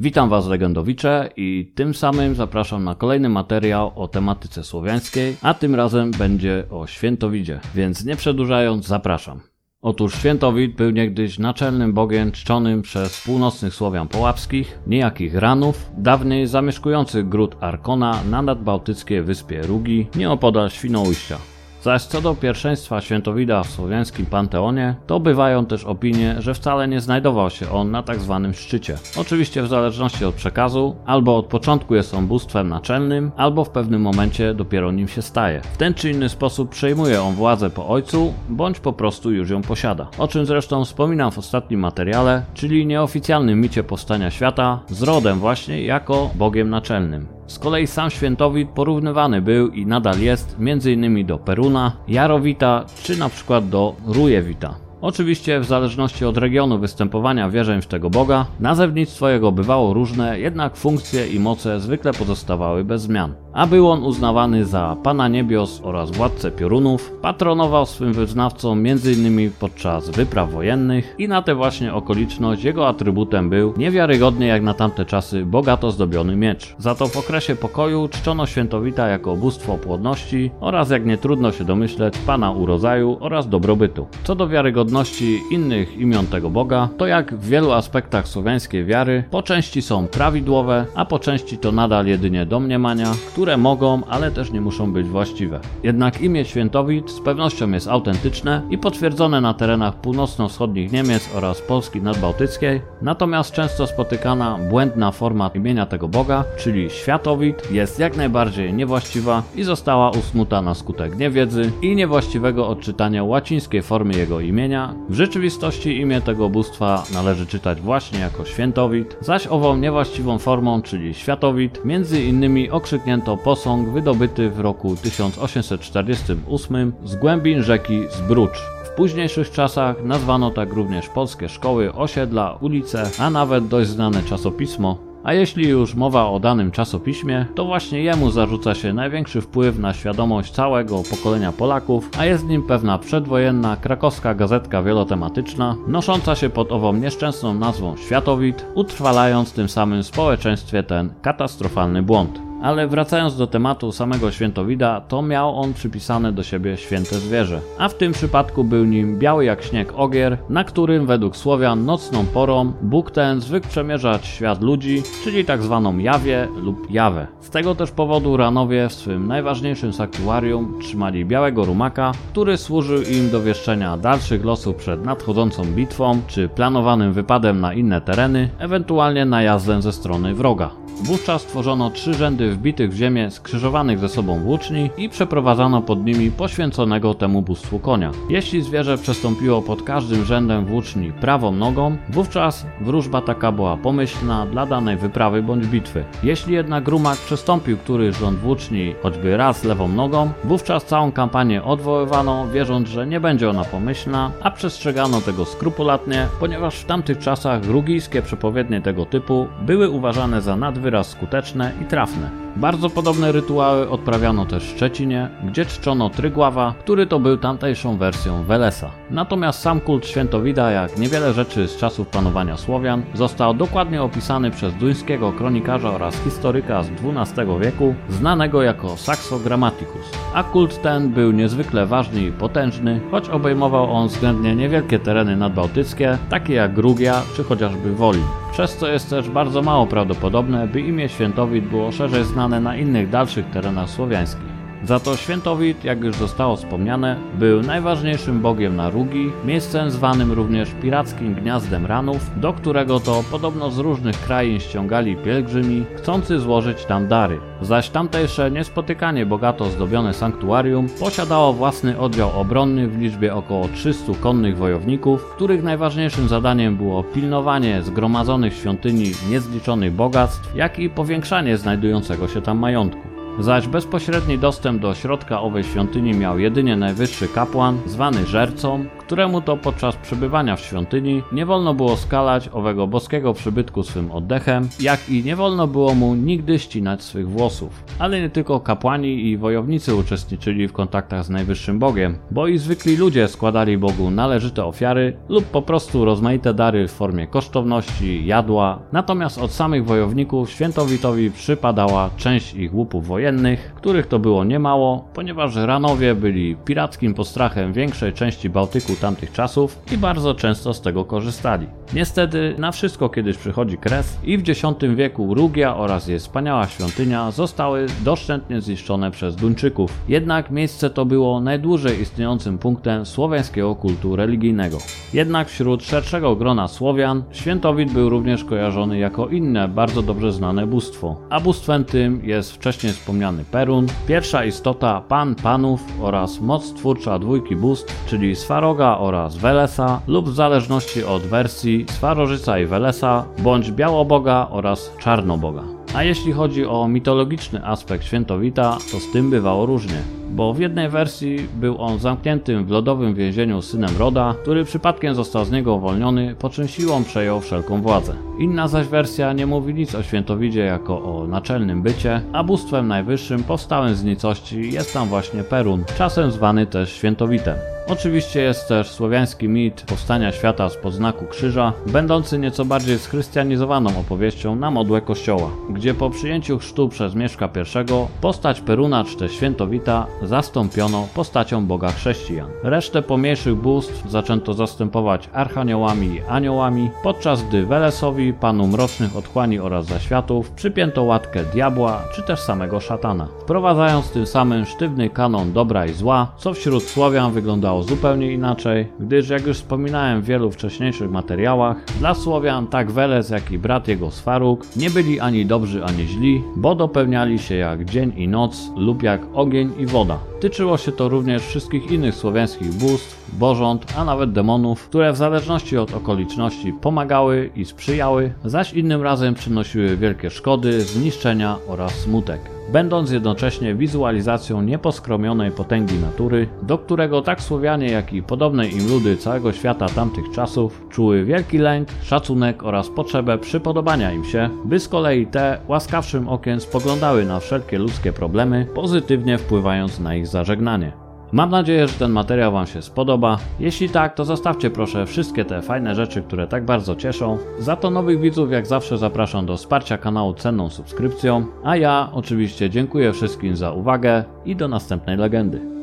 Witam Was legendowicze i tym samym zapraszam na kolejny materiał o tematyce słowiańskiej, a tym razem będzie o Świętowidzie, więc nie przedłużając zapraszam. Otóż Świętowid był niegdyś naczelnym bogiem czczonym przez północnych Słowian połapskich, niejakich Ranów, dawniej zamieszkujących gród Arkona na nadbałtyckiej wyspie Rugi, nieopodal Świnoujścia. Zaś co do pierwszeństwa Świętowida w słowiańskim panteonie, to bywają też opinie, że wcale nie znajdował się on na tak zwanym szczycie. Oczywiście w zależności od przekazu, albo od początku jest on bóstwem naczelnym, albo w pewnym momencie dopiero nim się staje. W ten czy inny sposób przejmuje on władzę po ojcu, bądź po prostu już ją posiada. O czym zresztą wspominam w ostatnim materiale, czyli nieoficjalnym micie powstania świata z rodem właśnie jako Bogiem naczelnym. Z kolei sam Świętowit porównywany był i nadal jest m.in. do Peruna, Jarowita czy na przykład do Rujewita. Oczywiście w zależności od regionu występowania wierzeń w tego boga, nazewnictwo jego bywało różne, jednak funkcje i moce zwykle pozostawały bez zmian a był on uznawany za Pana Niebios oraz władcę piorunów, patronował swym wyznawcom m.in. podczas wypraw wojennych i na tę właśnie okoliczność jego atrybutem był niewiarygodnie jak na tamte czasy bogato zdobiony miecz. Za to w okresie pokoju czczono świętowita jako bóstwo płodności oraz jak nie trudno się domyśleć Pana urodzaju oraz dobrobytu. Co do wiarygodności innych imion tego boga, to jak w wielu aspektach słowiańskiej wiary, po części są prawidłowe, a po części to nadal jedynie domniemania, które które mogą, ale też nie muszą być właściwe. Jednak imię Świętowit z pewnością jest autentyczne i potwierdzone na terenach północno-wschodnich Niemiec oraz Polski nadbałtyckiej, natomiast często spotykana błędna forma imienia tego boga, czyli Światowit, jest jak najbardziej niewłaściwa i została usnuta na skutek niewiedzy i niewłaściwego odczytania łacińskiej formy jego imienia. W rzeczywistości imię tego bóstwa należy czytać właśnie jako Świętowit, zaś ową niewłaściwą formą, czyli Światowit, między innymi okrzyknięto posąg wydobyty w roku 1848 z głębin rzeki Zbrucz. W późniejszych czasach nazwano tak również polskie szkoły, osiedla, ulice, a nawet dość znane czasopismo a jeśli już mowa o danym czasopiśmie, to właśnie jemu zarzuca się największy wpływ na świadomość całego pokolenia Polaków, a jest nim pewna przedwojenna krakowska gazetka wielotematyczna, nosząca się pod ową nieszczęsną nazwą Światowit, utrwalając tym samym społeczeństwie ten katastrofalny błąd. Ale wracając do tematu samego świętowida, to miał on przypisane do siebie święte zwierzę. A w tym przypadku był nim biały jak śnieg ogier, na którym według Słowian nocną porą Bóg ten zwykł przemierzać świat ludzi, czyli tak zwaną jawie lub jawę. Z tego też powodu Ranowie w swym najważniejszym sanktuarium trzymali białego rumaka, który służył im do wieszczenia dalszych losów przed nadchodzącą bitwą czy planowanym wypadem na inne tereny, ewentualnie najazdem ze strony wroga. Wówczas tworzono trzy rzędy wbitych w ziemię skrzyżowanych ze sobą włóczni i przeprowadzano pod nimi poświęconego temu bóstwu konia. Jeśli zwierzę przestąpiło pod każdym rzędem włóczni prawą nogą, wówczas wróżba taka była pomyślna dla danej wyprawy bądź bitwy. Jeśli jednak rumak przestąpił któryś rząd włóczni choćby raz lewą nogą, wówczas całą kampanię odwoływano, wierząc, że nie będzie ona pomyślna, a przestrzegano tego skrupulatnie, ponieważ w tamtych czasach rugijskie przepowiednie tego typu były uważane za nadwyższone wyraz skuteczne i trafne. Bardzo podobne rytuały odprawiano też w Szczecinie, gdzie czczono Trygława, który to był tamtejszą wersją Welesa. Natomiast sam kult Świętowida, jak niewiele rzeczy z czasów panowania Słowian, został dokładnie opisany przez duńskiego kronikarza oraz historyka z XII wieku, znanego jako Saxo Grammaticus. A kult ten był niezwykle ważny i potężny, choć obejmował on względnie niewielkie tereny nadbałtyckie, takie jak Grugia czy chociażby Wolin przez co jest też bardzo mało prawdopodobne, by imię Świętowit było szerzej znane na innych dalszych terenach słowiańskich. Za to Świętowit, jak już zostało wspomniane, był najważniejszym bogiem na Rugi, miejscem zwanym również pirackim gniazdem ranów, do którego to podobno z różnych krain ściągali pielgrzymi, chcący złożyć tam dary. Zaś tamtejsze niespotykanie bogato zdobione sanktuarium posiadało własny oddział obronny w liczbie około 300 konnych wojowników, których najważniejszym zadaniem było pilnowanie zgromadzonych w świątyni niezliczonych bogactw, jak i powiększanie znajdującego się tam majątku zaś bezpośredni dostęp do środka owej świątyni miał jedynie najwyższy kapłan, zwany żercą, któremu to podczas przebywania w świątyni nie wolno było skalać owego boskiego przybytku swym oddechem, jak i nie wolno było mu nigdy ścinać swych włosów. Ale nie tylko kapłani i wojownicy uczestniczyli w kontaktach z najwyższym Bogiem, bo i zwykli ludzie składali Bogu należyte ofiary lub po prostu rozmaite dary w formie kosztowności, jadła. Natomiast od samych wojowników świętowitowi przypadała część ich łupów wojennych, których to było niemało, ponieważ Ranowie byli pirackim postrachem większej części Bałtyku tamtych czasów i bardzo często z tego korzystali. Niestety na wszystko kiedyś przychodzi kres i w X wieku Rugia oraz jej wspaniała świątynia zostały doszczętnie zniszczone przez Duńczyków. Jednak miejsce to było najdłużej istniejącym punktem słowiańskiego kultu religijnego. Jednak wśród szerszego grona Słowian Świętowit był również kojarzony jako inne bardzo dobrze znane bóstwo. A bóstwem tym jest wcześniej wspomniany Perun, pierwsza istota Pan Panów oraz moc twórcza dwójki bóstw, czyli Swaroga oraz Welesa lub w zależności od wersji Swarożyca i Welesa, bądź Białoboga oraz Czarnoboga. A jeśli chodzi o mitologiczny aspekt świętowita, to z tym bywało różnie. Bo w jednej wersji był on zamkniętym w lodowym więzieniu synem Roda, który przypadkiem został z niego uwolniony, po czym siłą przejął wszelką władzę. Inna zaś wersja nie mówi nic o świętowidzie jako o naczelnym bycie, a bóstwem najwyższym powstałym z nicości jest tam właśnie Perun, czasem zwany też świętowitem. Oczywiście jest też słowiański mit powstania świata spod znaku krzyża, będący nieco bardziej schrystianizowaną opowieścią na modłę kościoła, gdzie po przyjęciu chrztu przez Mieszka I postać Peruna czy też świętowita zastąpiono postacią Boga chrześcijan. Resztę pomniejszych bóstw zaczęto zastępować archaniołami i aniołami, podczas gdy Welesowi, panu mrocznych otchłani oraz zaświatów, przypięto łatkę diabła czy też samego szatana, wprowadzając tym samym sztywny kanon dobra i zła, co wśród Słowian wyglądało zupełnie inaczej, gdyż jak już wspominałem w wielu wcześniejszych materiałach, dla Słowian tak Weles jak i brat jego Sfaruk nie byli ani dobrzy ani źli, bo dopełniali się jak dzień i noc lub jak ogień i woda. 了 Tyczyło się to również wszystkich innych słowiańskich bóstw, bożąt, a nawet demonów, które w zależności od okoliczności pomagały i sprzyjały, zaś innym razem przynosiły wielkie szkody, zniszczenia oraz smutek będąc jednocześnie wizualizacją nieposkromionej potęgi natury, do którego tak Słowianie, jak i podobne im ludy całego świata tamtych czasów czuły wielki lęk, szacunek oraz potrzebę przypodobania im się, by z kolei te łaskawszym okiem spoglądały na wszelkie ludzkie problemy, pozytywnie wpływając na ich zażegnanie. Mam nadzieję, że ten materiał Wam się spodoba. Jeśli tak, to zostawcie proszę wszystkie te fajne rzeczy, które tak bardzo cieszą. Za to nowych widzów jak zawsze zapraszam do wsparcia kanału cenną subskrypcją, a ja oczywiście dziękuję wszystkim za uwagę i do następnej legendy.